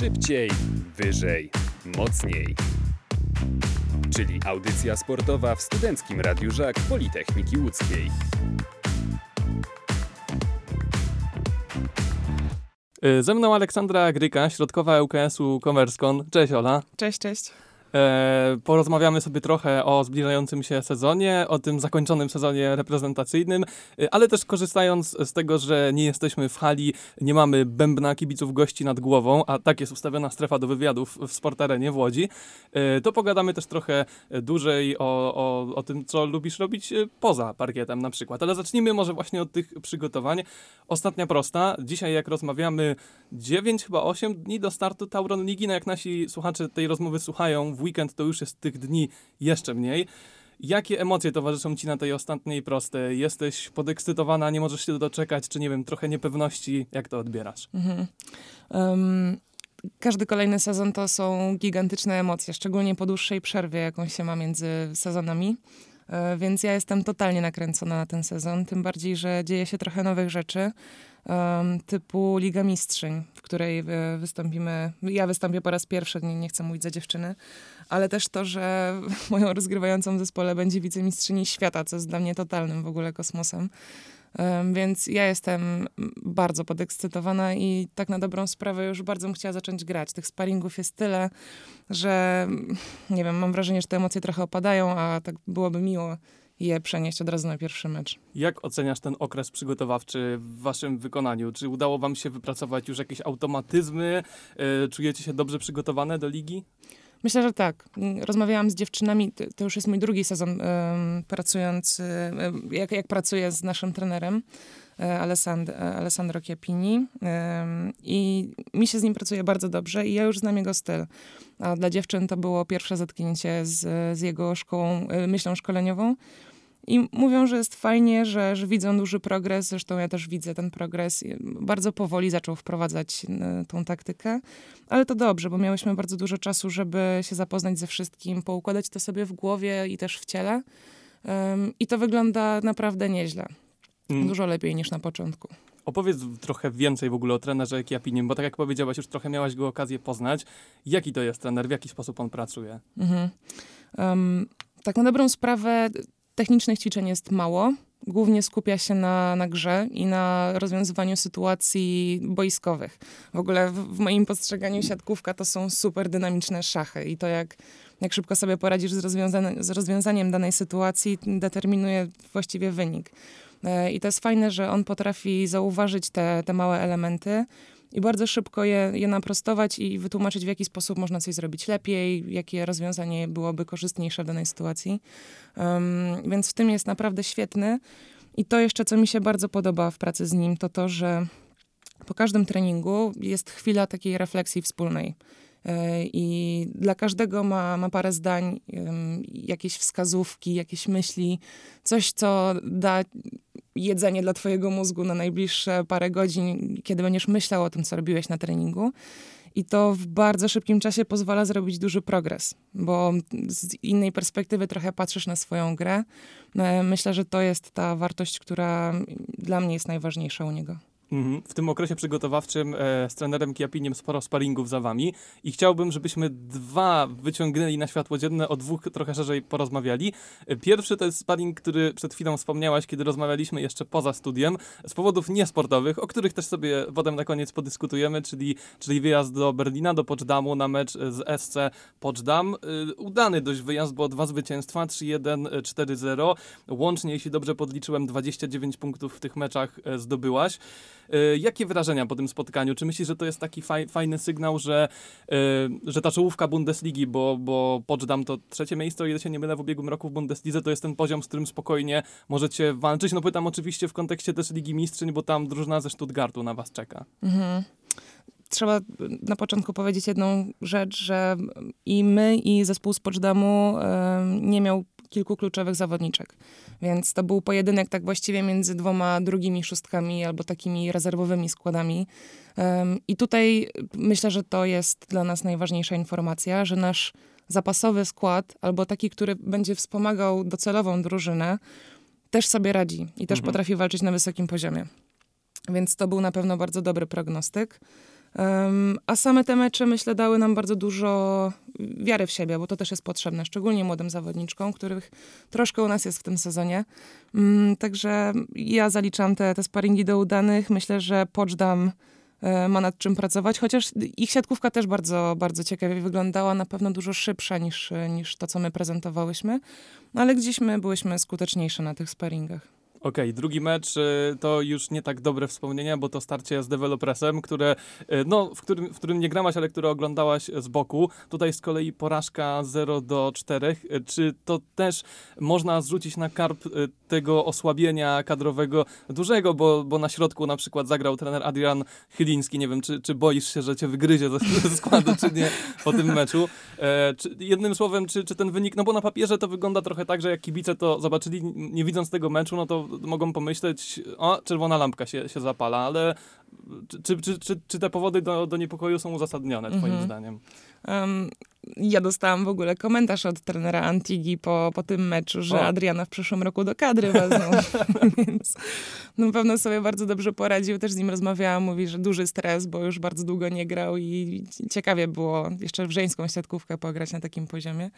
Szybciej, wyżej, mocniej. Czyli audycja sportowa w Studenckim Radiu Żak Politechniki Łódzkiej. Y, Ze mną Aleksandra Gryka, środkowa ŁKS-u Komerskon. Cześć Ola. Cześć, cześć. E, porozmawiamy sobie trochę o zbliżającym się sezonie, o tym zakończonym sezonie reprezentacyjnym, e, ale też korzystając z tego, że nie jesteśmy w hali, nie mamy bębna kibiców gości nad głową, a tak jest ustawiona strefa do wywiadów w Sportarenie w Łodzi, e, to pogadamy też trochę dłużej o, o, o tym, co lubisz robić poza parkietem na przykład. Ale zacznijmy może właśnie od tych przygotowań. Ostatnia prosta. Dzisiaj jak rozmawiamy 9, chyba 8 dni do startu Tauron Ligi, no jak nasi słuchacze tej rozmowy słuchają w weekend, to już jest tych dni jeszcze mniej. Jakie emocje towarzyszą ci na tej ostatniej prostej? Jesteś podekscytowana, nie możesz się doczekać, czy nie wiem, trochę niepewności? Jak to odbierasz? Mhm. Um, każdy kolejny sezon to są gigantyczne emocje, szczególnie po dłuższej przerwie, jaką się ma między sezonami. E, Więc ja jestem totalnie nakręcona na ten sezon, tym bardziej, że dzieje się trochę nowych rzeczy, typu Liga Mistrzyń, której wy- wystąpimy, ja wystąpię po raz pierwszy, nie, nie chcę mówić za dziewczyny, ale też to, że moją rozgrywającą w zespole będzie wicemistrzyni świata, co jest dla mnie totalnym w ogóle kosmosem. Em, Więc ja jestem bardzo podekscytowana i tak na dobrą sprawę już bardzo bym chciała zacząć grać. Tych sparingów jest tyle, że nie wiem, mam wrażenie, że te emocje trochę opadają, a tak byłoby miło je przenieść od razu na pierwszy mecz. Jak oceniasz ten okres przygotowawczy w waszym wykonaniu? Czy udało wam się wypracować już jakieś automatyzmy? E, Czujecie się dobrze przygotowane do ligi? Myślę, że tak. Mm, Rozmawiałam z dziewczynami, to, już jest mój drugi sezon pracując, jak, jak pracuję z naszym trenerem, e, Alessand, e, Alessandro Chiappini em, i mi się z nim pracuje bardzo dobrze i ja już znam jego styl. A dla dziewczyn to było pierwsze zetknięcie z, z jego szkołą, myślą szkoleniową. I mówią, że jest fajnie, że, że widzą duży progres. Zresztą ja też widzę ten progres. Bardzo powoli zaczął wprowadzać e, tą taktykę. Ale to dobrze, bo miałyśmy bardzo dużo czasu, żeby się zapoznać ze wszystkim, poukładać to sobie w głowie i też w ciele. Em, I to wygląda naprawdę nieźle. Mm. Dużo lepiej niż na początku. Opowiedz trochę więcej w ogóle o trenerze Kiapinim, bo tak jak powiedziałaś, już trochę miałaś go okazję poznać. Jaki to jest trener? W jaki sposób on pracuje? Mhm. Em, tak na dobrą sprawę technicznych ćwiczeń jest mało. Głównie skupia się na, na grze i na rozwiązywaniu sytuacji boiskowych. W ogóle w, w moim postrzeganiu siatkówka to są super dynamiczne szachy i to jak, jak szybko sobie poradzisz z, rozwiązane, z rozwiązaniem danej sytuacji determinuje właściwie wynik. E, I to jest fajne, że on potrafi zauważyć te, te małe elementy i bardzo szybko je, je naprostować i wytłumaczyć, w jaki sposób można coś zrobić lepiej, jakie rozwiązanie byłoby korzystniejsze w danej sytuacji. Um, więc w tym jest naprawdę świetny. I to jeszcze, co mi się bardzo podoba w pracy z nim, to to, że po każdym treningu jest chwila takiej refleksji wspólnej. E, I dla każdego ma, ma parę zdań, jakieś wskazówki, jakieś myśli, coś, co da jedzenie dla twojego mózgu na najbliższe parę godzin, kiedy będziesz myślał o tym, co robiłeś na treningu. I to w bardzo szybkim czasie pozwala zrobić duży progres, bo z innej perspektywy trochę patrzysz na swoją grę. E, Myślę, że to jest ta wartość, która dla mnie jest najważniejsza u niego. Mhm. W tym okresie przygotowawczym e, z trenerem Kiapiniem sporo sparingów za wami i chciałbym, żebyśmy dwa wyciągnęli na światło dzienne, o dwóch trochę szerzej porozmawiali. E, Pierwszy to jest sparing, który przed chwilą wspomniałaś, kiedy rozmawialiśmy jeszcze poza studiem, z powodów niesportowych, o których też sobie potem na koniec podyskutujemy, czyli, czyli wyjazd do Berlina, do Potsdamu na mecz z SC Potsdam. E, Udany dość wyjazd, bo dwa zwycięstwa, 3-1, e, 4-0. Łącznie, jeśli dobrze podliczyłem, 29 punktów w tych meczach zdobyłaś. E, Jakie wrażenia po tym spotkaniu? Czy myślisz, że to jest taki faj, fajny sygnał, że, e, że ta czołówka Bundesligi, bo, bo Potsdam to trzecie miejsce, o ile się nie mylę, w ubiegłym roku w Bundeslidze, to jest ten poziom, z którym spokojnie możecie walczyć? No pytam oczywiście w kontekście też Ligi Mistrzyń, bo tam drużyna ze Stuttgartu na was czeka. Mhm. Trzeba na początku powiedzieć jedną rzecz, że i my, i zespół z Potsdamu em, nie miał kilku kluczowych zawodniczek. Więc to był pojedynek tak właściwie między dwoma drugimi szóstkami albo takimi rezerwowymi składami. I tutaj myślę, że to jest dla nas najważniejsza informacja, że nasz zapasowy skład, albo taki, który będzie wspomagał docelową drużynę, też sobie radzi i też Mhm. potrafi walczyć na wysokim poziomie. Więc to był na pewno bardzo dobry prognostyk. A same te mecze, myślę, dały nam bardzo dużo wiary w siebie, bo to też jest potrzebne, szczególnie młodym zawodniczkom, których troszkę u nas jest w tym sezonie. Um, także ja zaliczam te, te sparingi do udanych. Myślę, że Poczdam e, ma nad czym pracować, chociaż ich siatkówka też bardzo, bardzo ciekawie wyglądała, na pewno dużo szybsza niż, niż to, co my prezentowałyśmy, ale gdzieś my byłyśmy skuteczniejsze na tych sparingach. Okej, okay, drugi mecz y, to już nie tak dobre wspomnienia, bo to starcie z Developresem, które, y, no, w którym, w którym nie grałaś, ale które oglądałaś z boku. Tutaj z kolei porażka 0 do 4. Y, czy to też można zrzucić na karp tego osłabienia kadrowego dużego, bo, bo na środku na przykład zagrał trener Adrian Chyliński. Nie wiem, czy, czy boisz się, że cię wygryzie ze, składu, czy nie po tym meczu. E, czy, jednym słowem, czy, czy ten wynik, no bo na papierze to wygląda trochę tak, że jak kibice to zobaczyli, nie widząc tego meczu, no to mogą pomyśleć, o, czerwona lampka się, się zapala, ale czy, czy, czy, czy te powody do, do niepokoju są uzasadnione, twoim mhm. zdaniem? Um, ja dostałam w ogóle komentarz od trenera Antigi po, po tym meczu, że o. Adriana w przyszłym roku do kadry wezmą. Więc na pewno sobie bardzo dobrze poradził. Też z nim rozmawiałam, mówi, że duży stres, bo już bardzo długo nie grał i ciekawie było jeszcze w żeńską siatkówkę pograć na takim poziomie.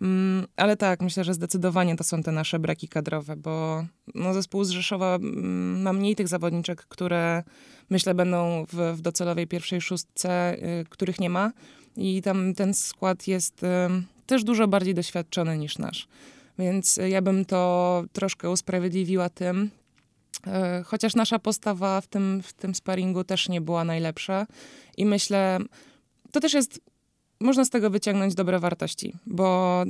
Um, ale tak, myślę, że zdecydowanie to są te nasze braki kadrowe, bo no, zespół z Rzeszowa um, ma mniej tych zawodniczek, które myślę będą w, w docelowej pierwszej szóstce, y, których nie ma i tam ten skład jest y, też dużo bardziej doświadczony niż nasz. Więc ja bym to troszkę usprawiedliwiła tym, y, chociaż nasza postawa w tym, w tym sparingu też nie była najlepsza i myślę, to też jest, można z tego wyciągnąć dobre wartości, bo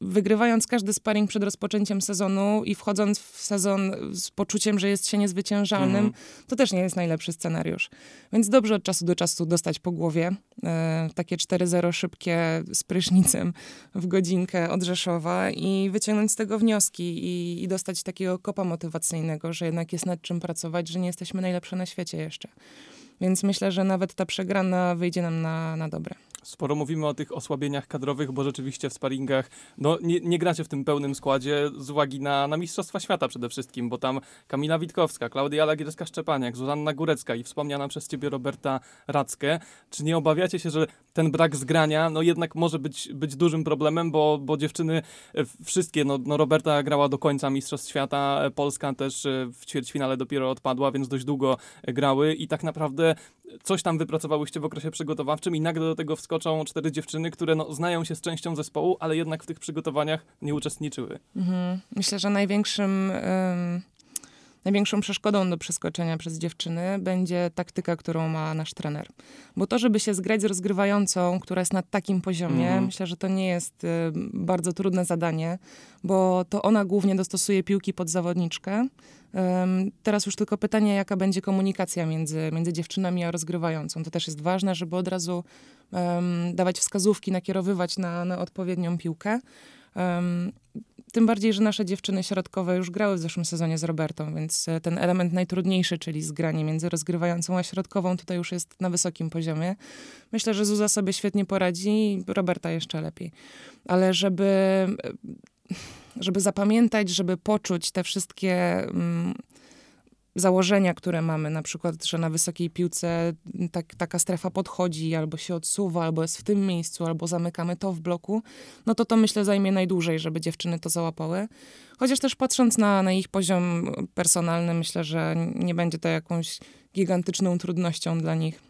wygrywając każdy sparring przed rozpoczęciem sezonu i wchodząc w sezon z poczuciem, że jest się niezwyciężalnym, mm. to też nie jest najlepszy scenariusz. Więc dobrze od czasu do czasu dostać po głowie e, takie 4-0 szybkie z prysznicem w godzinkę od Rzeszowa i wyciągnąć z tego wnioski i, i dostać takiego kopa motywacyjnego, że jednak jest nad czym pracować, że nie jesteśmy najlepsze na świecie jeszcze. Więc myślę, że nawet ta przegrana wyjdzie nam na, na dobre. Sporo mówimy o tych osłabieniach kadrowych, bo rzeczywiście w sparingach no, nie, nie gracie w tym pełnym składzie z uwagi na, na Mistrzostwa Świata przede wszystkim, bo tam Kamila Witkowska, Klaudia Lagierska-Szczepaniak, Zuzanna Górecka i wspomniana przez ciebie Roberta Rackę. Czy nie obawiacie się, że ten brak zgrania no jednak może być, być dużym problemem, bo, bo dziewczyny e, wszystkie, no, no Roberta grała do końca Mistrzostw Świata, e, Polska też e, w ćwierćfinale dopiero odpadła, więc dość długo grały i tak naprawdę coś tam wypracowałyście w okresie przygotowawczym i nagle do tego wskoczą cztery dziewczyny, które no, znają się z częścią zespołu, ale jednak w tych przygotowaniach nie uczestniczyły. Mhm. Myślę, że największym... Największą przeszkodą do przeskoczenia przez dziewczyny będzie taktyka, którą ma nasz trener. Bo to, żeby się zgrać z rozgrywającą, która jest na takim poziomie, mm. myślę, że to nie jest y, bardzo trudne zadanie, bo to ona głównie dostosuje piłki pod zawodniczkę. Teraz już tylko pytanie, jaka będzie komunikacja między, między dziewczynami a rozgrywającą. To też jest ważne, żeby od razu um, dawać wskazówki, nakierowywać na, na odpowiednią piłkę. Um, tym bardziej, że nasze dziewczyny środkowe już grały w zeszłym sezonie z Robertą, więc e, ten element najtrudniejszy, czyli zgranie między rozgrywającą a środkową, tutaj już jest na wysokim poziomie. Myślę, że Zuza sobie świetnie poradzi i Roberta jeszcze lepiej. Ale żeby, żeby zapamiętać, żeby poczuć te wszystkie. Mm, założenia, które mamy, na przykład, że na wysokiej piłce tak, taka strefa podchodzi, albo się odsuwa, albo jest w tym miejscu, albo zamykamy to w bloku, no to to myślę zajmie najdłużej, żeby dziewczyny to załapały. Chociaż też patrząc na, na ich poziom personalny, myślę, że nie będzie to jakąś gigantyczną trudnością dla nich.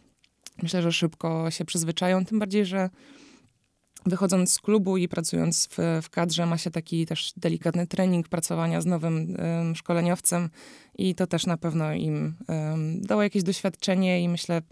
Myślę, że szybko się przyzwyczają, tym bardziej, że wychodząc z klubu i pracując w, w kadrze, ma się taki też delikatny trening pracowania z nowym um, szkoleniowcem i to też na pewno im um, dało jakieś doświadczenie i myślę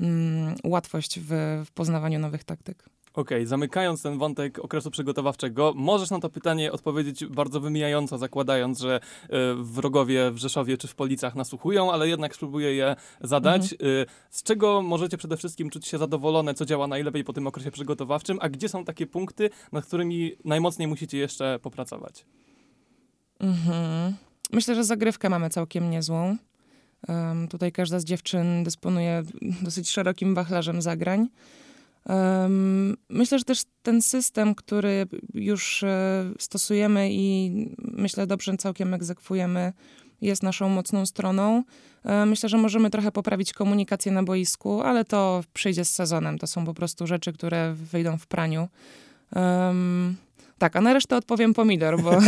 um, łatwość w, w poznawaniu nowych taktyk. Okej, okay, zamykając ten wątek okresu przygotowawczego, możesz na to pytanie odpowiedzieć bardzo wymijająco, zakładając, że y, wrogowie w Rzeszowie czy w Policach nasłuchują, ale jednak spróbuję je zadać. Mhm. Y, z czego możecie przede wszystkim czuć się zadowolone, co działa najlepiej po tym okresie przygotowawczym, a gdzie są takie punkty, nad którymi najmocniej musicie jeszcze popracować? Mhm. Myślę, że zagrywkę mamy całkiem niezłą. Um, tutaj każda z dziewczyn dysponuje dosyć szerokim wachlarzem zagrań. Myślę, że też ten system, który już e, stosujemy i myślę dobrze całkiem egzekwujemy, jest naszą mocną stroną. E, myślę, że możemy trochę poprawić komunikację na boisku, ale to przyjdzie z sezonem. To są po prostu rzeczy, które wyjdą w praniu. Um, tak, a na resztę odpowiem pomidor, bo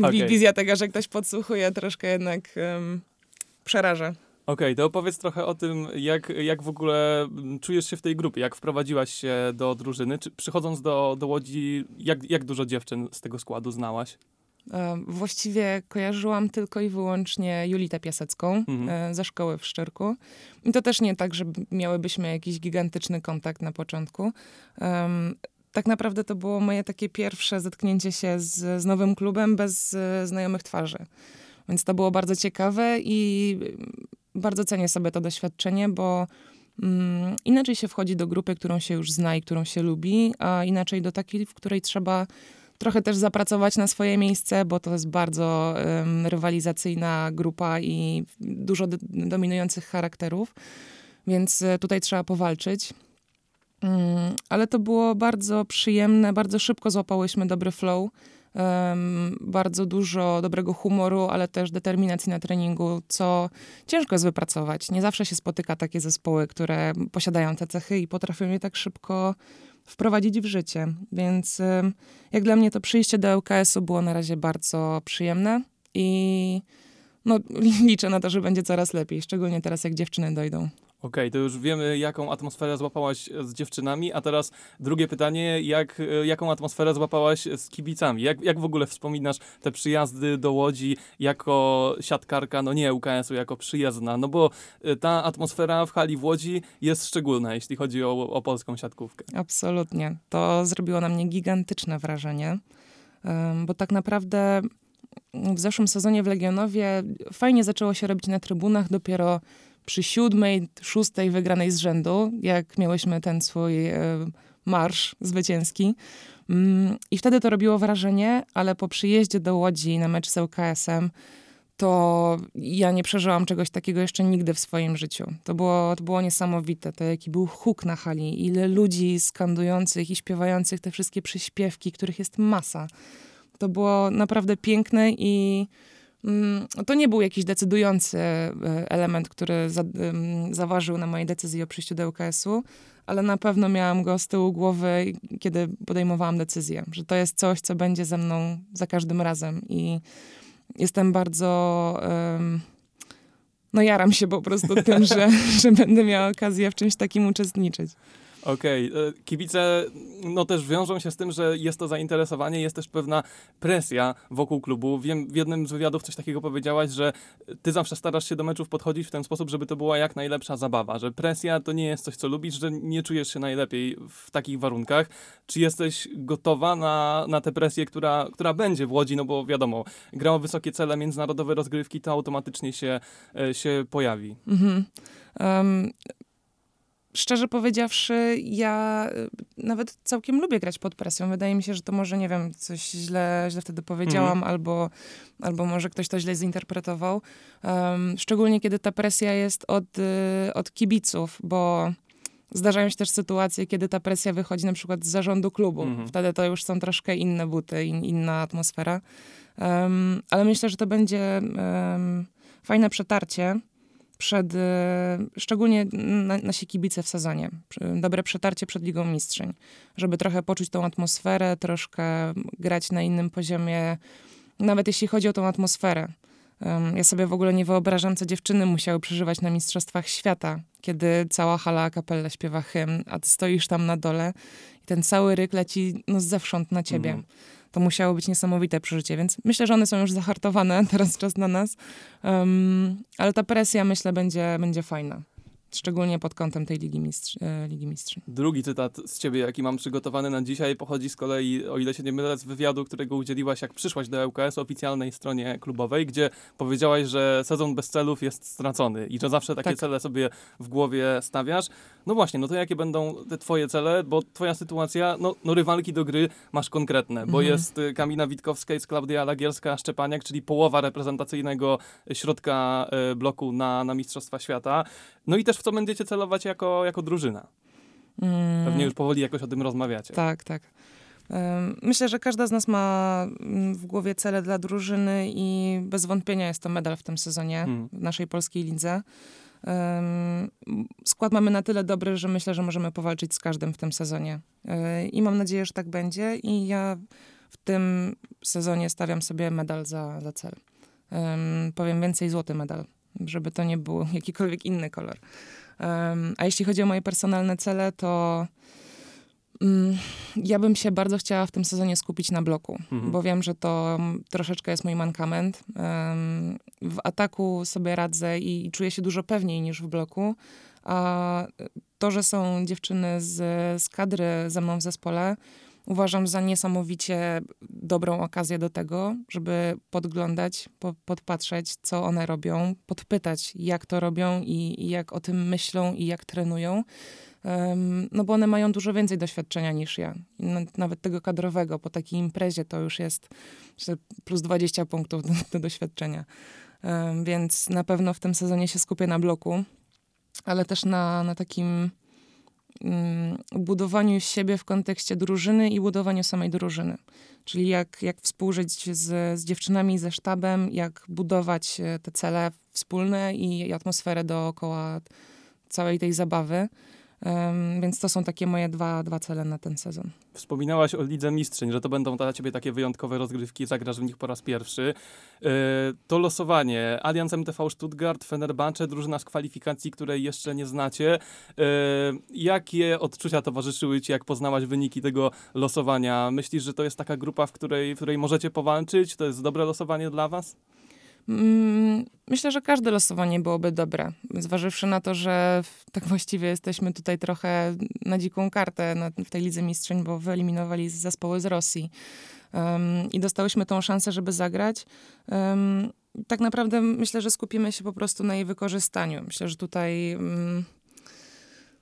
Okej. wizja tego, że ktoś podsłuchuje, troszkę jednak um, przeraża. Okej, to opowiedz trochę o tym, jak, jak w ogóle mm, czujesz się w tej grupie, jak wprowadziłaś się do drużyny. Czy przychodząc do, do Łodzi, jak, jak dużo dziewczyn z tego składu znałaś? E, Właściwie kojarzyłam tylko i wyłącznie Julitę Piasecką Mhm. e, ze szkoły w Szczyrku. I to też nie tak, że miałybyśmy jakiś gigantyczny kontakt na początku. Tak naprawdę to było moje takie pierwsze zetknięcie się z, z nowym klubem bez e, znajomych twarzy. Więc to było bardzo ciekawe i bardzo cenię sobie to doświadczenie, bo mm, inaczej się wchodzi do grupy, którą się już zna i którą się lubi, a inaczej do takiej, w której trzeba trochę też zapracować na swoje miejsce, bo to jest bardzo em, rywalizacyjna grupa i dużo dominujących charakterów, więc e, tutaj trzeba powalczyć. Mm, ale to było bardzo przyjemne, bardzo szybko złapałyśmy dobry flow. Bardzo dużo dobrego humoru, ale też determinacji na treningu, co ciężko jest wypracować. Nie zawsze się spotyka takie zespoły, które posiadają te cechy i potrafią je tak szybko wprowadzić w życie. Więc jak dla mnie to przyjście do ŁKS-u było na razie bardzo przyjemne i no, liczę na to, że będzie coraz lepiej, szczególnie teraz jak dziewczyny dojdą. Okej, to już wiemy, jaką atmosferę złapałaś z dziewczynami, a teraz drugie pytanie, jak, e, jaką atmosferę złapałaś z kibicami? Jak, jak w ogóle wspominasz te przyjazdy do Łodzi jako siatkarka, no nie UKS-u, jako przyjezdna? No bo e, ta atmosfera w hali w Łodzi jest szczególna, jeśli chodzi o, o polską siatkówkę. Absolutnie. To zrobiło na mnie gigantyczne wrażenie, bo tak naprawdę w zeszłym sezonie w Legionowie fajnie zaczęło się robić na trybunach dopiero przy siódmej, szóstej wygranej z rzędu, jak miałyśmy ten swój e, marsz zwycięski. Mm, I wtedy to robiło wrażenie, ale po przyjeździe do Łodzi na mecz z ŁKS-em to ja nie przeżyłam czegoś takiego jeszcze nigdy w swoim życiu. To było, to było niesamowite. To jaki był huk na hali, ile ludzi skandujących i śpiewających te wszystkie przyśpiewki, których jest masa. To było naprawdę piękne i to nie był jakiś decydujący e, element, który za, zaważył na mojej decyzji o przyjściu do ŁKS-u, ale na pewno miałam go z tyłu głowy, kiedy podejmowałam decyzję, że to jest coś, co będzie ze mną za każdym razem i jestem bardzo. em, no, jaram się po prostu tym, że, że będę miała okazję w czymś takim uczestniczyć. Okej, e, kibice no też wiążą się z tym, że jest to zainteresowanie, jest też pewna presja wokół klubu. Wiem, w jednym z wywiadów coś takiego powiedziałaś, że ty zawsze starasz się do meczów podchodzić w ten sposób, żeby to była jak najlepsza zabawa, że presja to nie jest coś, co lubisz, że nie czujesz się najlepiej w takich warunkach. Czy jesteś gotowa na, na tę presję, która, która będzie w Łodzi, no bo wiadomo, gra o wysokie cele, międzynarodowe rozgrywki, to automatycznie się, e, się pojawi. Mhm. Em, szczerze powiedziawszy, ja y, nawet całkiem lubię grać pod presją. Wydaje mi się, że to może, nie wiem, coś źle, źle wtedy powiedziałam, albo, albo może ktoś to źle zinterpretował. Em, szczególnie, kiedy ta presja jest od, y, od kibiców, bo zdarzają się też sytuacje, kiedy ta presja wychodzi na przykład z zarządu klubu. Mhm. Wtedy to już są troszkę inne buty, in, inna atmosfera. Em, ale myślę, że to będzie em, fajne przetarcie przed, e, szczególnie na, nasi kibice w sezonie. Dobre przetarcie przed Ligą Mistrzyń, żeby trochę poczuć tą atmosferę, troszkę grać na innym poziomie, nawet jeśli chodzi o tą atmosferę. Ja sobie w ogóle nie wyobrażam, co dziewczyny musiały przeżywać na Mistrzostwach Świata, kiedy cała hala a capella śpiewa hymn, a ty stoisz tam na dole i ten cały ryk leci no, zewsząd na ciebie. Mhm. To musiało być niesamowite przeżycie, więc myślę, że one są już zahartowane, teraz czas na nas. Um, ale ta presja, myślę, będzie, będzie fajna. Szczególnie pod kątem tej Ligi, Mistrz, e, Ligi Mistrzów. Drugi cytat z ciebie, jaki mam przygotowany na dzisiaj, pochodzi z kolei, o ile się nie mylę, z wywiadu, którego udzieliłaś, jak przyszłaś do ŁKS, oficjalnej stronie klubowej, gdzie powiedziałaś, że sezon bez celów jest stracony i że zawsze takie Tak. cele sobie w głowie stawiasz. No właśnie, no to jakie będą te twoje cele, bo twoja sytuacja, no, no rywalki do gry masz konkretne, bo Mhm. jest y, Kamina Witkowska, jest Klaudia Lagierska-Szczepaniak, czyli połowa reprezentacyjnego środka y, bloku na, na Mistrzostwa Świata. No i też w co będziecie celować jako, jako drużyna. Mm, Pewnie już powoli jakoś o tym rozmawiacie. Tak, tak. Myślę, że każda z nas ma mm, w głowie cele dla drużyny i bez wątpienia jest to medal w tym sezonie hmm. w naszej polskiej lidze. Skład mamy na tyle dobry, że myślę, że możemy powalczyć z każdym w tym sezonie. E, I mam nadzieję, że tak będzie. I ja w tym sezonie stawiam sobie medal za, za cel. Powiem więcej, złoty medal, żeby to nie był jakikolwiek inny kolor. A jeśli chodzi o moje personalne cele, to Mm, ja bym się bardzo chciała w tym sezonie skupić na bloku, mhm. bo wiem, że to troszeczkę jest mój mankament. W ataku sobie radzę i czuję się dużo pewniej niż w bloku. A to, że są dziewczyny z, z kadry ze mną w zespole, uważam za niesamowicie dobrą okazję do tego, żeby podglądać, po, podpatrzeć, co one robią, podpytać, jak to robią i, i jak o tym myślą i jak trenują no bo one mają dużo więcej doświadczenia niż ja. Nawet tego kadrowego, po takiej imprezie to już jest plus 20 punktów do, do doświadczenia. Więc na pewno w tym sezonie się skupię na bloku, ale też na, na takim um, budowaniu siebie w kontekście drużyny i budowaniu samej drużyny. Czyli jak, jak współżyć z, z dziewczynami, ze sztabem, jak budować e, te cele wspólne i, i atmosferę dookoła całej tej zabawy. Więc to są takie moje dwa, dwa cele na ten sezon. Wspominałaś o Lidze Mistrzyń, że to będą dla ciebie takie wyjątkowe rozgrywki, zagrasz w nich po raz pierwszy. Yy, to losowanie. Allianz MTV Stuttgart, Fenerbahce, drużyna z kwalifikacji, której jeszcze nie znacie. Yy, jakie odczucia towarzyszyły ci, jak poznałaś wyniki tego losowania? Myślisz, że to jest taka grupa, w której, w której możecie powalczyć? To jest dobre losowanie dla was? Mm, myślę, że każde losowanie byłoby dobre, zważywszy na to, że tak właściwie jesteśmy tutaj trochę na dziką kartę w tej Lidze Mistrzeń, bo wyeliminowali zespoły z Rosji um, i dostałyśmy tą szansę, żeby zagrać. Um, tak naprawdę myślę, że skupimy się po prostu na jej wykorzystaniu. Myślę, że tutaj um,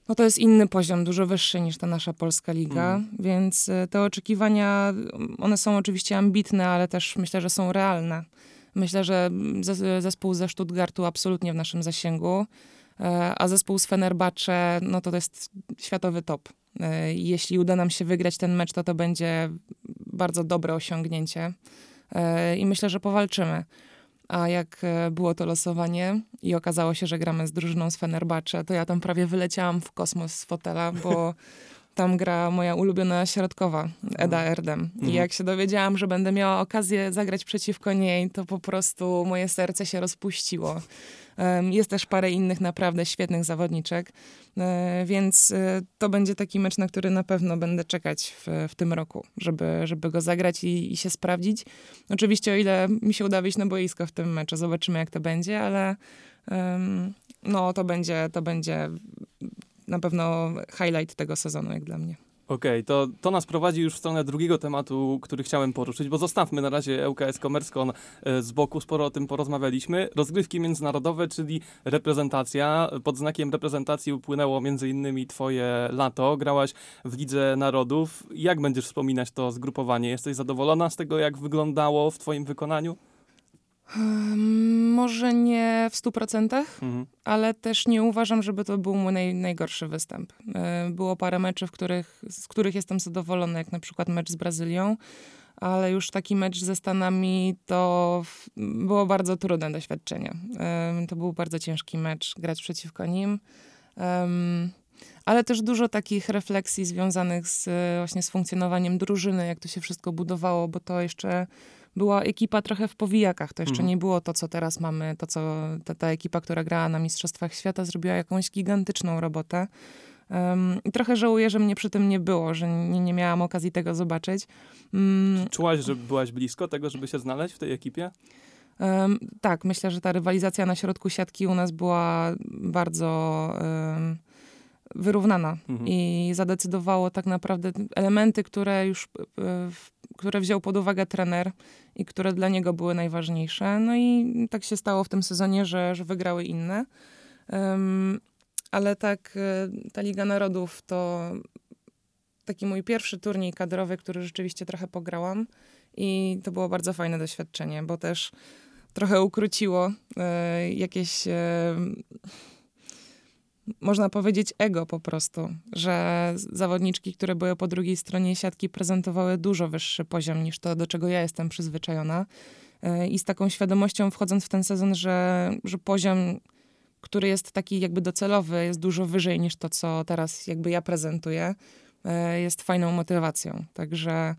no to jest inny poziom, dużo wyższy niż ta nasza polska liga, mm. więc e, te oczekiwania, one są oczywiście ambitne, ale też myślę, że są realne. Myślę, że zespół ze Stuttgartu absolutnie w naszym zasięgu, e, a zespół z Fenerbahce, no to to jest światowy top. E, jeśli uda nam się wygrać ten mecz, to to będzie bardzo dobre osiągnięcie e, i myślę, że powalczymy. A jak było to losowanie i okazało się, że gramy z drużyną z Fenerbahce, to ja tam prawie wyleciałam w kosmos z fotela, bo tam gra moja ulubiona środkowa, Eda mhm. Erdem. I mhm. jak się dowiedziałam, że będę miała okazję zagrać przeciwko niej, to po prostu moje serce się rozpuściło. Jest też parę innych naprawdę świetnych zawodniczek, e, więc e, to będzie taki mecz, na który na pewno będę czekać w, w tym roku, żeby, żeby go zagrać i, i się sprawdzić. Oczywiście o ile mi się uda wyjść na boisko w tym meczu, zobaczymy jak to będzie, ale um, no to będzie, to będzie na pewno highlight tego sezonu, jak dla mnie. Okej, okay, to, to nas prowadzi już w stronę drugiego tematu, który chciałem poruszyć, bo zostawmy na razie ŁKS Komerskon e, z boku, sporo o tym porozmawialiśmy. Rozgrywki międzynarodowe, czyli reprezentacja. Pod znakiem reprezentacji upłynęło innymi twoje lato. Grałaś w Lidze Narodów. Jak będziesz wspominać to zgrupowanie? Jesteś zadowolona z tego, jak wyglądało w twoim wykonaniu? Może nie w 100%, mhm. ale też nie uważam, żeby to był mój naj, najgorszy występ. E, było parę meczów, których, z których jestem zadowolona, jak na przykład mecz z Brazylią, ale już taki mecz ze Stanami to było bardzo trudne doświadczenie. To był bardzo ciężki mecz, grać przeciwko nim. Ale też dużo takich refleksji związanych z, właśnie z funkcjonowaniem drużyny, jak to się wszystko budowało, bo to jeszcze była ekipa trochę w powijakach. To jeszcze mhm. nie było to, co teraz mamy, to co ta, ta ekipa, która grała na Mistrzostwach Świata, zrobiła jakąś gigantyczną robotę. Um, I trochę żałuję, że mnie przy tym nie było, że nie, nie miałam okazji tego zobaczyć. Um, Czułaś, że byłaś blisko tego, żeby się znaleźć w tej ekipie? Um, tak, myślę, że ta rywalizacja na środku siatki u nas była bardzo wyrównana mhm. i zadecydowało tak naprawdę elementy, które już e, które wziął pod uwagę trener i które dla niego były najważniejsze. No i tak się stało w tym sezonie, że, że wygrały inne. Um, ale tak, e, ta Liga Narodów to taki mój pierwszy turniej kadrowy, który rzeczywiście trochę pograłam i to było bardzo fajne doświadczenie, bo też trochę ukróciło e, jakieś e, można powiedzieć, ego po prostu, że zawodniczki, które były po drugiej stronie siatki, prezentowały dużo wyższy poziom niż to, do czego ja jestem przyzwyczajona. E, I z taką świadomością wchodząc w ten sezon, że, że poziom, który jest taki jakby docelowy, jest dużo wyżej niż to, co teraz jakby ja prezentuję, e, jest fajną motywacją. Także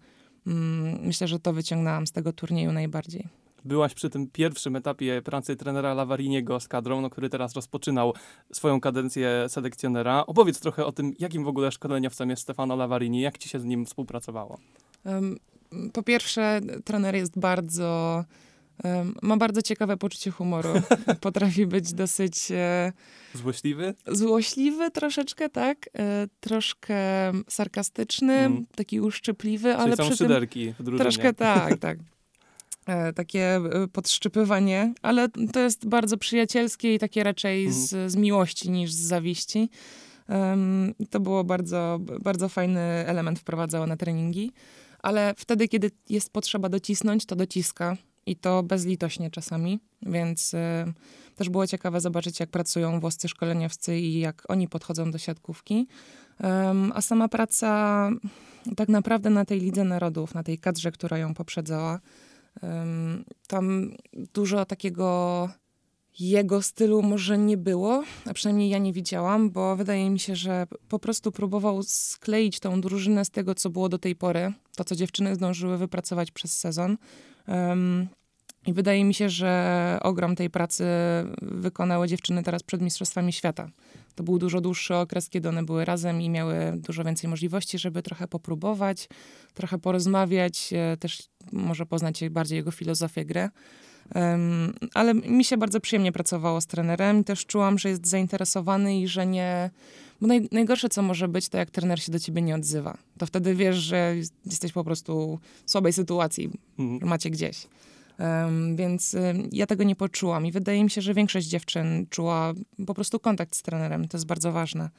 mm, myślę, że to wyciągnęłam z tego turnieju najbardziej byłaś przy tym pierwszym etapie pracy trenera Lavariniego z kadrą, no, który teraz rozpoczynał swoją kadencję selekcjonera. Opowiedz trochę o tym, jakim w ogóle szkoleniowcem jest Stefano Lavarini, jak ci się z nim współpracowało? Um, po pierwsze, trener jest bardzo... Um, ma bardzo ciekawe poczucie humoru. Potrafi być dosyć... E, złośliwy? Złośliwy troszeczkę, tak. E, troszkę sarkastyczny, mm. taki uszczypliwy, Czyli ale są przy szyderki. W troszkę tak, tak. E, takie e, podszczypywanie, ale to jest bardzo przyjacielskie i takie raczej z, mhm. z miłości niż z zawiści. Um, to było bardzo, bardzo fajny element wprowadzało na treningi, ale wtedy, kiedy jest potrzeba docisnąć, to dociska i to bezlitośnie czasami, więc y, też było ciekawe zobaczyć, jak pracują włoscy szkoleniowcy i jak oni podchodzą do siatkówki. Um, a sama praca tak naprawdę na tej Lidze Narodów, na tej kadrze, która ją poprzedzała, tam dużo takiego jego stylu może nie było, a przynajmniej ja nie widziałam, bo wydaje mi się, że po prostu próbował skleić tą drużynę z tego, co było do tej pory, to co dziewczyny zdążyły wypracować przez sezon. Um, I wydaje mi się, że ogrom tej pracy wykonały dziewczyny teraz przed Mistrzostwami Świata. To był dużo dłuższy okres, kiedy one były razem i miały dużo więcej możliwości, żeby trochę popróbować, trochę porozmawiać, e, też może poznać bardziej jego filozofię gry. Um, ale mi się bardzo przyjemnie pracowało z trenerem. Też czułam, że jest zainteresowany i że nie. Bo naj, najgorsze, co może być, to jak trener się do ciebie nie odzywa. To wtedy wiesz, że jesteś po prostu w słabej sytuacji, mhm. macie gdzieś. Um, więc y, ja tego nie poczułam i wydaje mi się, że większość dziewczyn czuła po prostu kontakt z trenerem. To jest bardzo ważne.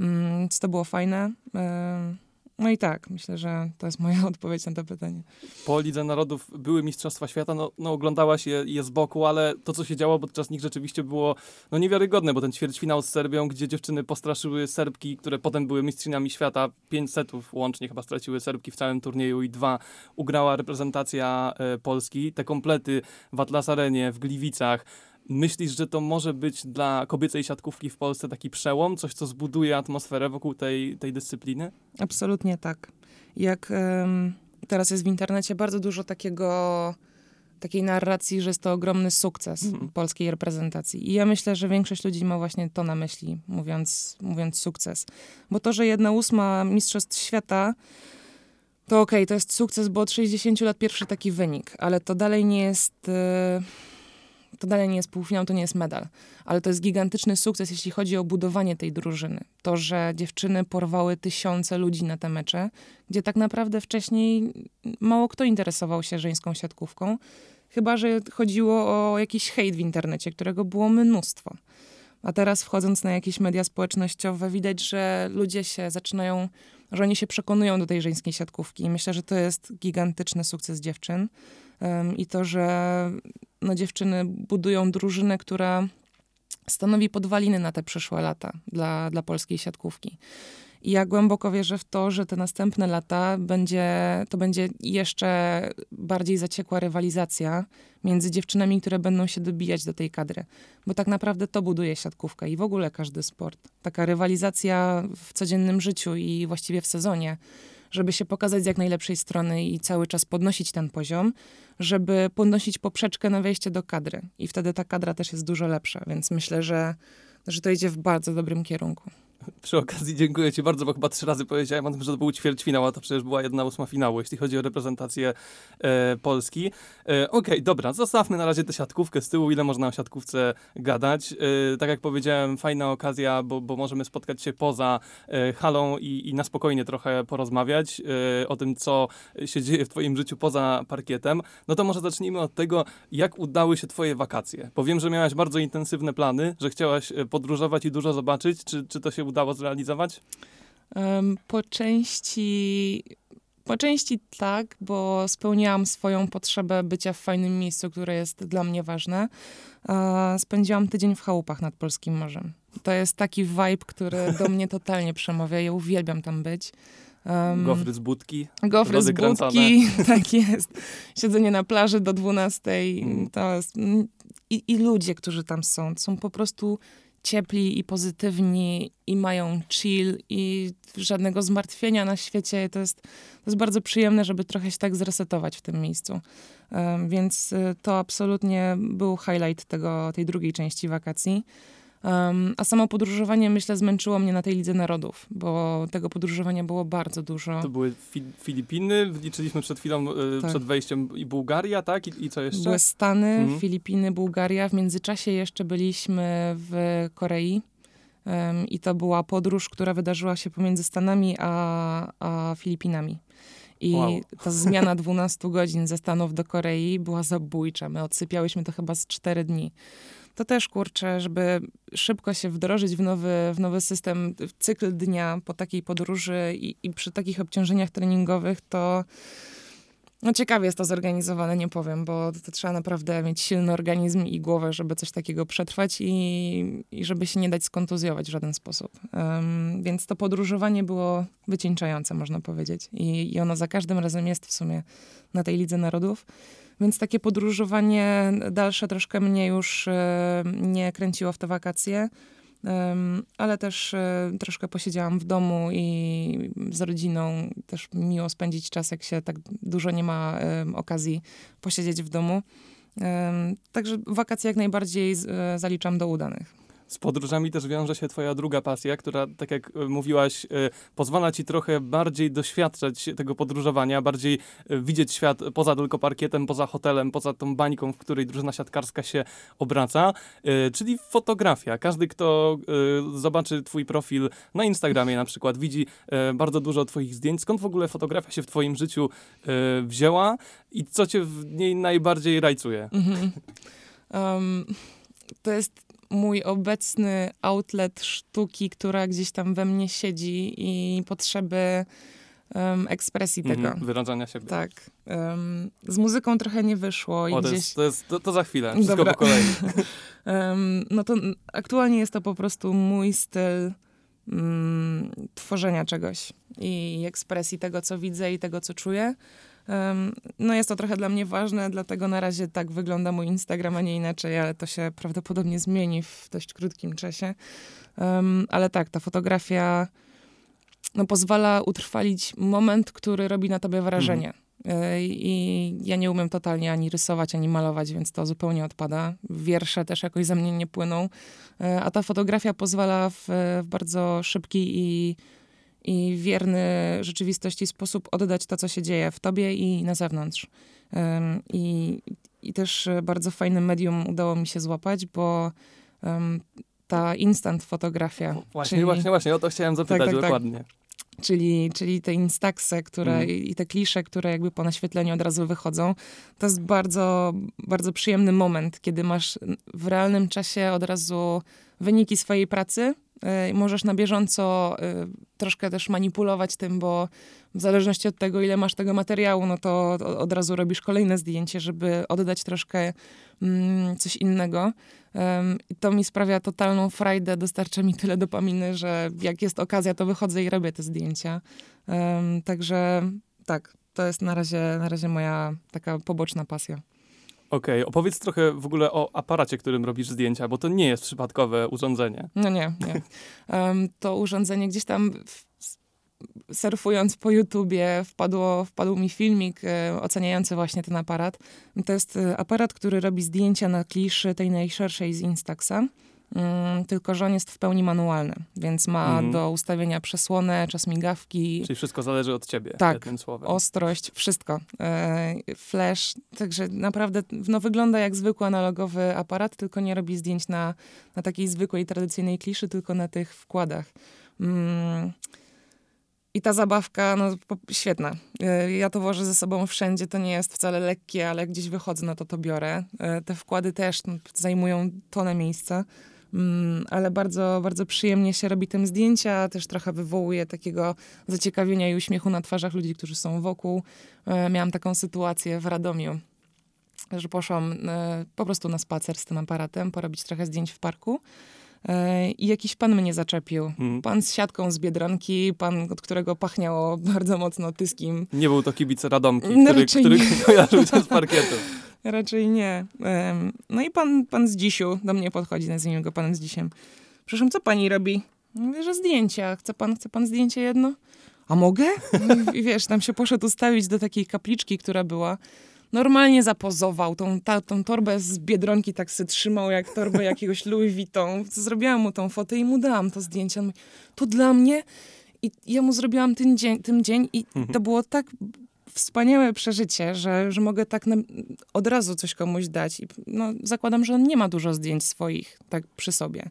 Um, więc to było fajne. Um, no i tak, myślę, że to jest moja odpowiedź na to pytanie. Po Lidze Narodów były Mistrzostwa Świata, no, no oglądałaś je, je z boku, ale to, co się działo podczas nich rzeczywiście było no, niewiarygodne, bo ten ćwierćfinał z Serbią, gdzie dziewczyny postraszyły Serbki, które potem były mistrzyniami świata, pięć setów łącznie chyba straciły Serbki w całym turnieju i dwa ugrała reprezentacja e, Polski. Te komplety w Atlas Arenie, w Gliwicach, Myślisz, że to może być dla kobiecej siatkówki w Polsce taki przełom, coś, co zbuduje atmosferę wokół tej, tej dyscypliny? Absolutnie tak. Jak teraz jest w internecie bardzo dużo takiego takiej narracji, że jest to ogromny sukces mm. polskiej reprezentacji. I ja myślę, że większość ludzi ma właśnie to na myśli, mówiąc, mówiąc sukces. Bo to, że jedna ósma Mistrzostw Świata, to okej, okay, to jest sukces, bo od 60 lat pierwszy taki wynik, ale to dalej nie jest... Yy to dalej nie jest półfinał, to nie jest medal. Ale to jest gigantyczny sukces, jeśli chodzi o budowanie tej drużyny. To, że dziewczyny porwały tysiące ludzi na te mecze, gdzie tak naprawdę wcześniej mało kto interesował się żeńską siatkówką. Chyba, że chodziło o jakiś hejt w internecie, którego było mnóstwo. A teraz wchodząc na jakieś media społecznościowe, widać, że ludzie się zaczynają, że oni się przekonują do tej żeńskiej siatkówki. I myślę, że to jest gigantyczny sukces dziewczyn. Um, I to, że no, dziewczyny budują drużynę, która stanowi podwaliny na te przyszłe lata dla, dla polskiej siatkówki. I ja głęboko wierzę w to, że te następne lata będzie, to będzie jeszcze bardziej zaciekła rywalizacja między dziewczynami, które będą się dobijać do tej kadry. Bo tak naprawdę to buduje siatkówkę i w ogóle każdy sport. Taka rywalizacja w codziennym życiu i właściwie w sezonie żeby się pokazać z jak najlepszej strony i cały czas podnosić ten poziom, żeby podnosić poprzeczkę na wejście do kadry. I wtedy ta kadra też jest dużo lepsza, więc myślę, że, że to idzie w bardzo dobrym kierunku. Przy okazji dziękuję Ci bardzo, bo chyba trzy razy powiedziałem o tym, że to był ćwierćfinał, a to przecież była jedna ósma finału, jeśli chodzi o reprezentację e, Polski. E, Okej, okay, dobra, zostawmy na razie tę siatkówkę z tyłu, ile można o siatkówce gadać. E, tak jak powiedziałem, fajna okazja, bo, bo możemy spotkać się poza e, halą i, i na spokojnie trochę porozmawiać e, o tym, co się dzieje w Twoim życiu poza parkietem. No to może zacznijmy od tego, jak udały się Twoje wakacje. Powiem, że miałaś bardzo intensywne plany, że chciałaś e, podróżować i dużo zobaczyć. Czy, czy to się udało? Udało zrealizować? Po części Po części tak, bo spełniałam swoją potrzebę bycia w fajnym miejscu, które jest dla mnie ważne. Spędziłam tydzień w chałupach nad Polskim Morzem. To jest taki vibe, który do mnie totalnie przemawia. Ja uwielbiam tam być. Um, gofry z budki. Gofry z budki, tak jest. Siedzenie na plaży do 12. Mm. To jest, i, I ludzie, którzy tam są, są po prostu ciepli i pozytywni i mają chill i żadnego zmartwienia na świecie. To jest, to jest bardzo przyjemne, żeby trochę się tak zresetować w tym miejscu. Więc y, to absolutnie był highlight tego, tej drugiej części wakacji. Um, a samo podróżowanie, myślę, zmęczyło mnie na tej Lidze Narodów, bo tego podróżowania było bardzo dużo. To były fi Filipiny, liczyliśmy przed chwilą, e, tak. przed wejściem i Bułgaria, tak? I, I, co jeszcze? Były Stany, mhm. Filipiny, Bułgaria. W międzyczasie jeszcze byliśmy w Korei. Um, I to była podróż, która wydarzyła się pomiędzy Stanami a, a Filipinami. I wow. ta zmiana 12 godzin ze Stanów do Korei była zabójcza. My odsypiałyśmy to chyba z 4 dni to też kurczę, żeby szybko się wdrożyć w nowy, w nowy system, w cykl dnia po takiej podróży i, i przy takich obciążeniach treningowych, to no ciekawie jest to zorganizowane, nie powiem, bo to, to, trzeba naprawdę mieć silny organizm i głowę, żeby coś takiego przetrwać i, i żeby się nie dać skontuzjować w żaden sposób. Um, więc to podróżowanie było wycieńczające, można powiedzieć. I, I ono za każdym razem jest w sumie na tej Lidze Narodów. Więc takie podróżowanie dalsze troszkę mnie już e, nie kręciło w te wakacje. Ale też e, troszkę posiedziałam w domu i z rodziną też miło spędzić czas, jak się tak dużo nie ma okazji posiedzieć w domu. Także wakacje jak najbardziej e, zaliczam do udanych. Z podróżami też wiąże się twoja druga pasja, która, tak jak e, mówiłaś, e, pozwala ci trochę bardziej doświadczać tego podróżowania, bardziej e, widzieć świat poza tylko parkietem, poza hotelem, poza tą bańką, w której drużyna siatkarska się obraca, czyli fotografia. Każdy, kto zobaczy twój profil na Instagramie na przykład, widzi bardzo dużo twoich zdjęć. Skąd w ogóle fotografia się w twoim życiu wzięła i co cię w niej najbardziej rajcuje? Mhm. Um, to jest mój obecny outlet sztuki, która gdzieś tam we mnie siedzi i potrzeby um, ekspresji mhm, tego. Mm, wyrażania siebie. Tak. Um, z muzyką trochę nie wyszło. O, i to, gdzieś... jest, to, jest, to, to za chwilę, wszystko Dobra. po kolei. um, no to aktualnie jest to po prostu mój styl mm, tworzenia czegoś i ekspresji tego, co widzę i tego, co czuję. No jest to trochę dla mnie ważne, dlatego na razie tak wygląda mój Instagram, a nie inaczej, ale to się prawdopodobnie zmieni w dość krótkim czasie. ale tak, ta fotografia no, pozwala utrwalić moment, który robi na tobie wrażenie. Mhm. I ja nie umiem totalnie ani rysować, ani malować, więc to zupełnie odpada. Wiersze też jakoś ze mnie nie płyną. E, a ta fotografia pozwala w, w bardzo szybki i i wierny rzeczywistości sposób oddać to, co się dzieje w tobie i na zewnątrz. Um, i, I też bardzo fajnym medium udało mi się złapać, bo um, ta instant fotografia. Właśnie, czyli, właśnie, właśnie, o to chciałem zapytać tak, tak, tak. dokładnie. Tak. Czyli, czyli te instaxe, które mm. i te klisze, które jakby po naświetleniu od razu wychodzą. To jest bardzo, bardzo przyjemny moment, kiedy masz w realnym czasie od razu wyniki swojej pracy możesz na bieżąco y, troszkę też manipulować tym, bo w zależności od tego, ile masz tego materiału, no to od razu robisz kolejne zdjęcie, żeby oddać troszkę mm, coś innego. I to mi sprawia totalną frajdę, dostarcza mi tyle dopaminy, że jak jest okazja, to wychodzę i robię te zdjęcia. Także tak, to jest na razie, na razie moja taka poboczna pasja. Okej, okay. opowiedz trochę w ogóle o aparacie, którym robisz zdjęcia, bo to nie jest przypadkowe urządzenie. No nie, nie. Um, to urządzenie gdzieś tam surfując po YouTubie wpadło, wpadł mi filmik e, oceniający właśnie ten aparat. To jest e, aparat, który robi zdjęcia na kliszy tej najszerszej z Instaxa. Mm, tylko że on jest w pełni manualny, więc ma mhm. do ustawienia przesłonę, czas migawki. Czyli wszystko zależy od ciebie, tak, słowem. ostrość, wszystko. E, flash, także naprawdę no, wygląda jak zwykły analogowy aparat, tylko nie robi zdjęć na, na takiej zwykłej, tradycyjnej kliszy, tylko na tych wkładach. Mm. I ta zabawka, no świetna. E, ja to wożę ze sobą wszędzie, to nie jest wcale lekkie, ale gdzieś wychodzę, no to to biorę. E, te wkłady też no, zajmują tonę miejsca. Mm, ale bardzo, bardzo przyjemnie się robi tym zdjęcia, też trochę wywołuje takiego zaciekawienia i uśmiechu na twarzach ludzi, którzy są wokół. E, miałam taką sytuację w Radomiu, że poszłam e, po prostu na spacer z tym aparatem, porobić trochę zdjęć w parku. E, I jakiś pan mnie zaczepił. Mhm. Pan z siatką z Biedronki, pan, od którego pachniało bardzo mocno tyskim. Nie był to kibic Radomki, No który, który kojarzył cię z parkietu. Raczej nie. No i pan, pan z dzisiu do mnie podchodzi, nazwijmy go panem z dzisiem. Przepraszam, co pani robi? Mówię, że zdjęcia. Chce pan, chce pan zdjęcie jedno? A mogę? I wiesz, tam się poszedł ustawić do takiej kapliczki, która była. Normalnie zapozował. Tą, ta, tą torbę z Biedronki tak se trzymał, jak torbę jakiegoś Louis Vuitton. Zrobiłam mu tą fotę i mu dałam to zdjęcie. On mówi, to dla mnie? I ja mu zrobiłam ten dzień, tym dzień i to było tak wspaniałe przeżycie, że, że mogę tak na, od razu coś komuś dać. I, no, zakładam, że on nie ma dużo zdjęć swoich tak przy sobie.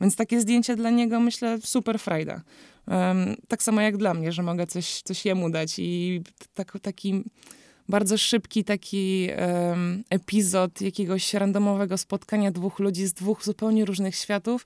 Więc takie zdjęcie dla niego, myślę, super frajda. Em, tak samo jak dla mnie, że mogę coś, coś jemu dać i tak, taki bardzo szybki taki em, epizod jakiegoś randomowego spotkania dwóch ludzi z dwóch zupełnie różnych światów.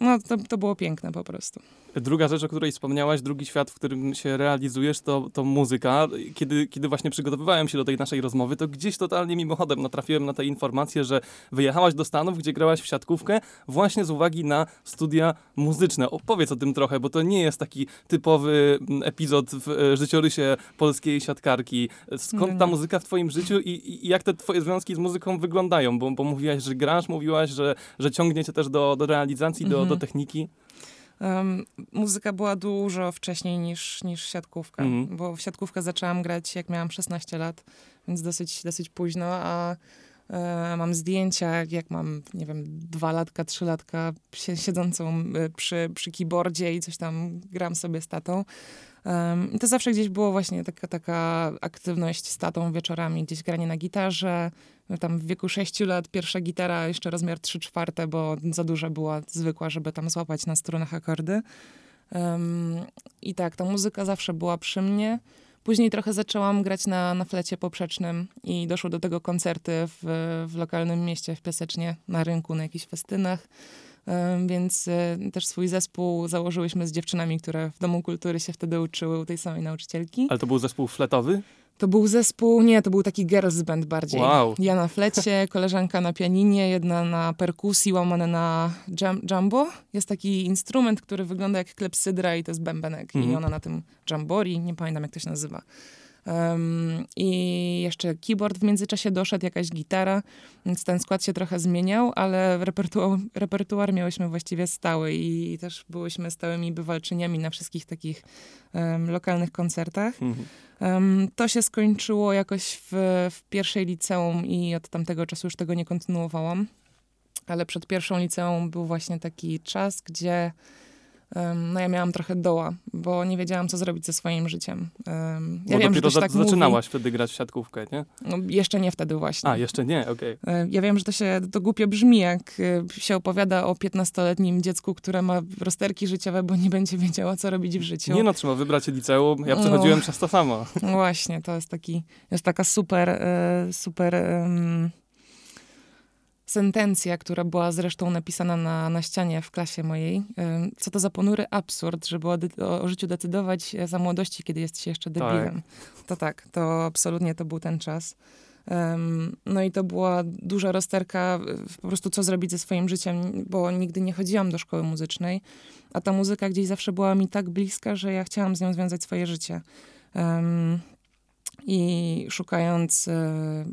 No, to, to było piękne po prostu. Druga rzecz, o której wspomniałaś, drugi świat, w którym się realizujesz, to, to muzyka. Kiedy, kiedy właśnie przygotowywałem się do tej naszej rozmowy, to gdzieś totalnie mimochodem natrafiłem na tę informację, że wyjechałaś do Stanów, gdzie grałaś w siatkówkę, właśnie z uwagi na studia muzyczne. Opowiedz o tym trochę, bo to nie jest taki typowy mm, epizod w e, życiorysie polskiej siatkarki. Skąd ta nie. muzyka w twoim życiu i, i jak te twoje związki z muzyką wyglądają? Bo, bo mówiłaś, że grasz, mówiłaś, że, że ciągnie cię też do, do realizacji, do, Mhm. do techniki. Em, muzyka była dużo wcześniej niż, niż siatkówka, Mhm. bo w siatkówkę zaczęłam grać jak miałam 16 lat, więc dosyć, dosyć późno, a e, mam zdjęcia, jak mam, nie wiem, dwa latka, trzy latka, sie- siedzącą e, przy, przy keyboardzie i coś tam gram sobie z tatą. I to zawsze gdzieś było właśnie taka, taka aktywność z tatą wieczorami, gdzieś granie na gitarze. Tam w wieku 6 lat pierwsza gitara, jeszcze rozmiar 3 czwarte, bo za duża była zwykła, żeby tam złapać na strunach akordy. Em, I tak, ta muzyka zawsze była przy mnie. Później trochę zaczęłam grać na, na flecie poprzecznym i doszło do tego koncerty w, w lokalnym mieście w Piasecznie, na rynku, na jakichś festynach. Więc e, też swój zespół założyłyśmy z dziewczynami, które w Domu Kultury się wtedy uczyły u tej samej nauczycielki. Ale to był zespół fletowy? To był zespół, nie, to był taki girls band bardziej. Wow. Ja na flecie, koleżanka na pianinie, jedna na perkusji, łamane na jam, jumbo. Jest taki instrument, który wygląda jak klepsydra i to jest bębenek. I Mhm. ona na tym jambori, nie pamiętam jak to się nazywa. Em, I jeszcze keyboard w międzyczasie doszedł, jakaś gitara, więc ten skład się trochę zmieniał, ale repertuar, repertuar miałyśmy właściwie stały i też byłyśmy stałymi bywalczyniami na wszystkich takich em, lokalnych koncertach. Mhm. Em, to się skończyło jakoś w, w pierwszej liceum i od tamtego czasu już tego nie kontynuowałam. Ale przed pierwszą liceum był właśnie taki czas, gdzie no ja miałam trochę doła, bo nie wiedziałam, co zrobić ze swoim życiem. Em, ja Bo wiem, że to się tak zaczynałaś wtedy grać w siatkówkę, nie? mówi. No, jeszcze nie wtedy właśnie. A, jeszcze nie, okej. E, Ja wiem, że to się to głupio brzmi, jak e, się opowiada o 15-letnim dziecku, które ma rozterki życiowe, bo nie będzie wiedziała, co robić w życiu. Nie no, trzeba wybrać liceum. Ja No. przechodziłem przez to samo. No właśnie, to jest taki, jest taka super, e, super sentencja, która była zresztą napisana na, na ścianie w klasie mojej. Co to za ponury absurd, żeby o, o, o życiu decydować za młodości, kiedy jest się jeszcze debilem. To tak, to absolutnie to był ten czas. Em, no i to była duża rozterka, w- po prostu co zrobić ze swoim życiem, bo nigdy nie chodziłam do szkoły muzycznej, a ta muzyka gdzieś zawsze była mi tak bliska, że ja chciałam z nią związać swoje życie. Em, I szukając e,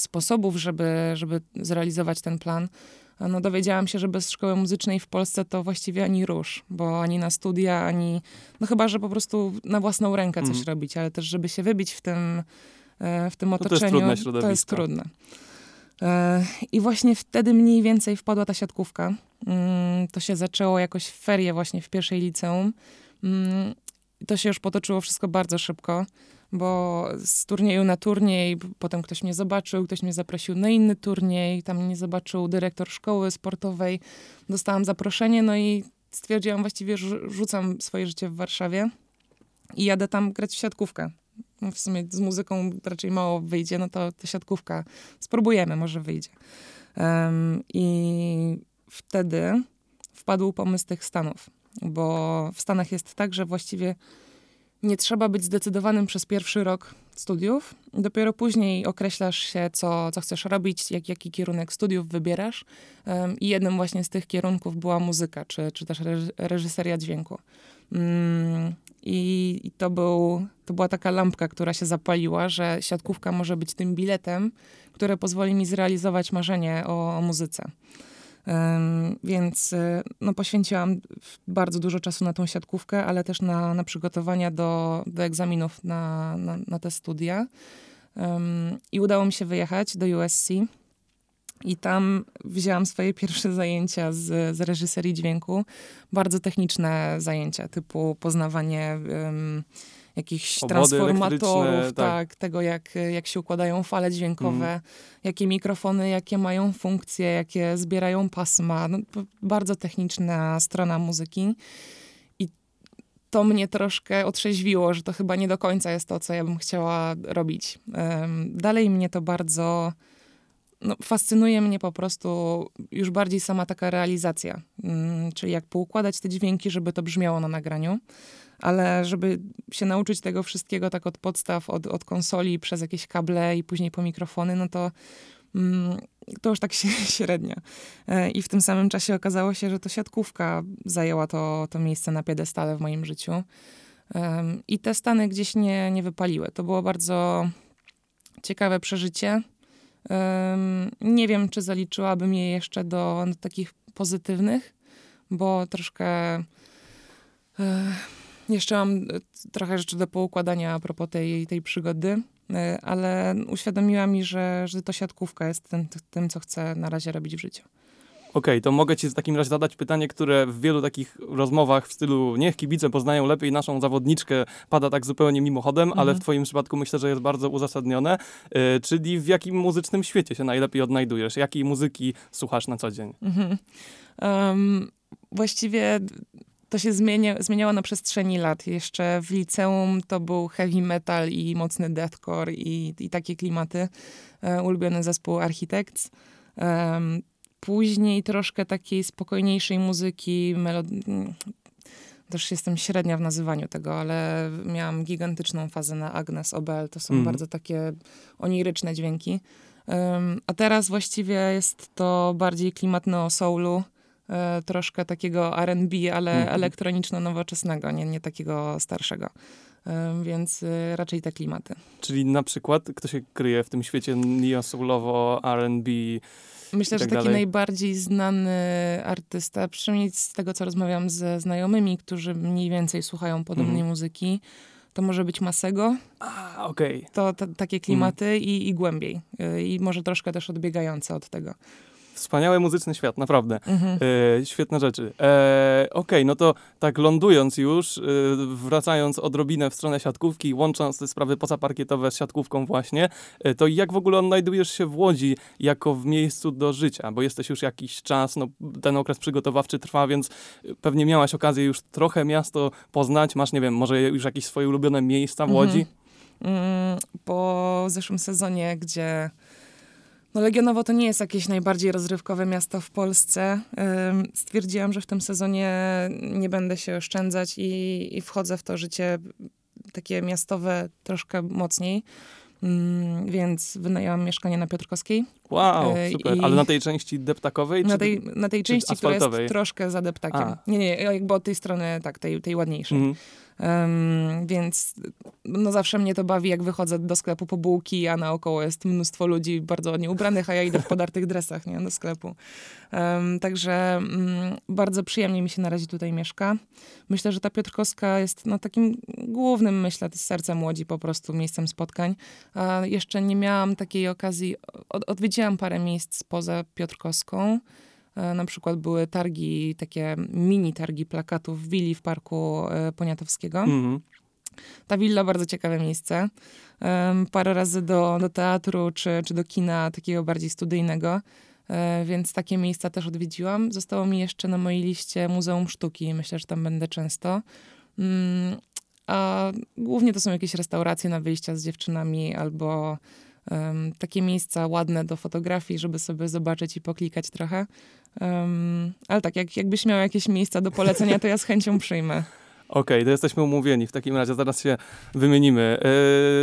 sposobów, żeby, żeby zrealizować ten plan, no dowiedziałam się, że bez szkoły muzycznej w Polsce to właściwie ani rusz, bo ani na studia, ani, no chyba, że po prostu na własną rękę coś Mhm. robić, ale też, żeby się wybić w tym, e, w tym to jest otoczeniu, trudne to jest trudne. E, I właśnie wtedy mniej więcej wpadła ta siatkówka. Mm, To się zaczęło jakoś w ferie właśnie w pierwszej liceum. Mm, To się już potoczyło wszystko bardzo szybko, bo z turnieju na turniej, potem ktoś mnie zobaczył, ktoś mnie zaprosił na inny turniej, tam mnie zobaczył dyrektor szkoły sportowej, dostałam zaproszenie, no i stwierdziłam właściwie, rzucam swoje życie w Warszawie i jadę tam grać w siatkówkę. No w sumie z muzyką raczej mało wyjdzie, no to, to siatkówka. Spróbujemy, może wyjdzie. Em, I wtedy wpadł pomysł tych Stanów, bo w Stanach jest tak, że właściwie nie trzeba być zdecydowanym przez pierwszy rok studiów. Dopiero później określasz się, co, co chcesz robić, jak, jaki kierunek studiów wybierasz. Um, I jednym właśnie z tych kierunków była muzyka, czy, czy też reżyseria dźwięku. Um, i, I, to, był, to była taka lampka, która się zapaliła, że siatkówka może być tym biletem, które pozwoli mi zrealizować marzenie o, o muzyce. Więc y, no, poświęciłam bardzo dużo czasu na tą siatkówkę, ale też na, na przygotowania do, do egzaminów na, na, na te studia. I udało mi się wyjechać do USC. I tam wzięłam swoje pierwsze zajęcia z, z reżyserii dźwięku. Bardzo techniczne zajęcia, typu poznawanie um, jakichś Obody transformatorów, tak. tak. tego jak, jak się układają fale dźwiękowe, mm. jakie mikrofony, jakie mają funkcje, jakie zbierają pasma. No, bardzo techniczna strona muzyki. I to mnie troszkę otrzeźwiło, że to chyba nie do końca jest to, co ja bym chciała robić. Um, dalej mnie to bardzo no, fascynuje mnie po prostu już bardziej sama taka realizacja, mm, czyli jak poukładać te dźwięki, żeby to brzmiało na nagraniu, ale żeby się nauczyć tego wszystkiego tak od podstaw, od, od konsoli przez jakieś kable i później po mikrofony, no to mm, to już tak średnio. E, I w tym samym czasie okazało się, że to siatkówka zajęła to, to miejsce na piedestale w moim życiu. I te stany gdzieś nie, nie wypaliły. To było bardzo ciekawe przeżycie nie wiem, czy zaliczyłabym je jeszcze do, do takich pozytywnych, bo troszkę e, jeszcze mam e, trochę rzeczy do poukładania a propos tej, tej przygody, e, ale uświadomiła mi, że, że to siatkówka jest tym, tym, co chcę na razie robić w życiu. Okej, okay, to mogę ci w takim razie zadać pytanie, które w wielu takich rozmowach w stylu niech kibice poznają lepiej naszą zawodniczkę pada tak zupełnie mimochodem, mhm. ale w twoim przypadku myślę, że jest bardzo uzasadnione. Yy, czyli w jakim muzycznym świecie się najlepiej odnajdujesz? Jakiej muzyki słuchasz na co dzień? Mhm. Um, właściwie to się zmienia, zmieniało na przestrzeni lat. Jeszcze w liceum to był heavy metal i mocny deathcore i, i takie klimaty. E, ulubiony zespół Architects. Um, Później troszkę takiej spokojniejszej muzyki, melodii. Też jestem średnia w nazywaniu tego, ale miałam gigantyczną fazę na Agnes Obel. To są mm. bardzo takie oniryczne dźwięki. Um, a teraz właściwie jest to bardziej klimat neo-soulu, e, troszkę takiego R&B, ale mm. elektroniczno-nowoczesnego, nie, nie takiego starszego. Um, więc y, raczej te klimaty. Czyli na przykład, kto się kryje w tym świecie neo-soulowo, R&B, Myślę, tak że taki dalej. najbardziej znany artysta, przynajmniej z tego, co rozmawiam ze znajomymi, którzy mniej więcej słuchają podobnej mm. muzyki, to może być Masego. A, okej. Okay. To, to, takie klimaty mm. i, i głębiej. I może troszkę też odbiegające od tego. Wspaniały muzyczny świat, naprawdę. Mhm. E, świetne rzeczy. E, Okej, okay, no to tak lądując już, e, wracając odrobinę w stronę siatkówki, łącząc te sprawy pozaparkietowe z siatkówką właśnie, e, to jak w ogóle odnajdujesz się w Łodzi jako w miejscu do życia? Bo jesteś już jakiś czas, no, ten okres przygotowawczy trwa, więc pewnie miałaś okazję już trochę miasto poznać. Masz, nie wiem, może już jakieś swoje ulubione miejsca w Łodzi? Mhm. Mm, po zeszłym sezonie, gdzie no Legionowo to nie jest jakieś najbardziej rozrywkowe miasto w Polsce. Stwierdziłam, że w tym sezonie nie będę się oszczędzać i, i wchodzę w to życie takie miastowe troszkę mocniej. Mm, więc wynajęłam mieszkanie na Piotrkowskiej. Wow, e, super. I Ale na tej części deptakowej? Na tej, na tej części, która jest troszkę za deptakiem. A. Nie, nie, jakby od tej strony, tak, tej, tej ładniejszej. Mhm. Um, więc no zawsze mnie to bawi, jak wychodzę do sklepu po bułki, a naokoło jest mnóstwo ludzi bardzo ładnie ubranych, a ja idę w podartych dresach nie, do sklepu. Um, także um, bardzo przyjemnie mi się na razie tutaj mieszka. Myślę, że ta Piotrkowska jest no, takim głównym, myślę, sercem Łodzi po prostu, miejscem spotkań. A jeszcze nie miałam takiej okazji, od, odwiedziłam parę miejsc poza Piotrkowską. E, na przykład były targi, takie mini targi plakatów w willi w Parku e, Poniatowskiego. Mm-hmm. Ta willa bardzo ciekawe miejsce. parę razy do, do teatru czy, czy do kina takiego bardziej studyjnego, e, więc takie miejsca też odwiedziłam. Zostało mi jeszcze na mojej liście Muzeum Sztuki. Myślę, że tam będę często. Mm, a głównie to są jakieś restauracje na wyjścia z dziewczynami albo um, takie miejsca ładne do fotografii, żeby sobie zobaczyć i poklikać trochę. Um, ale tak, jak, jakbyś miał jakieś miejsca do polecenia, to ja z chęcią przyjmę. Okej, to jesteśmy umówieni. W takim razie zaraz się wymienimy.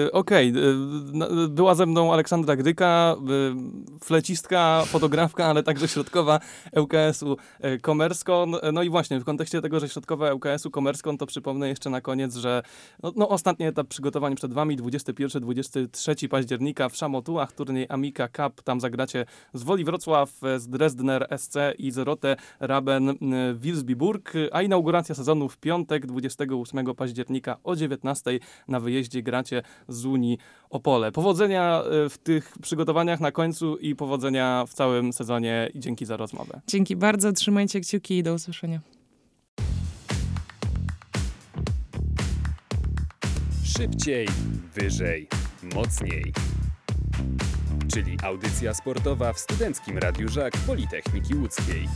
Yy, Okej, yy, była ze mną Aleksandra Gryka, yy, flecistka, fotografka, ale także środkowa ŁKS-u yy, Komerskon. No i właśnie, w kontekście tego, że środkowa ŁKS-u Komerskon, to przypomnę jeszcze na koniec, że no, no ostatni etap przygotowań przed wami, 21-23 października w Szamotułach, turniej Amika Cup. Tam zagracie z Woli Wrocław, z Dresdner SC i z Rote Raben yy, Wilsbiburg, a inauguracja sezonu w piątek, 28 października o 19 na wyjeździe gracie z Unii Opole. Powodzenia e, w tych przygotowaniach na końcu i powodzenia w całym sezonie i dzięki za rozmowę. Dzięki bardzo, trzymajcie kciuki i do usłyszenia. Szybciej, wyżej, mocniej. Czyli audycja sportowa w Studenckim Radiu Żak Politechniki Łódzkiej.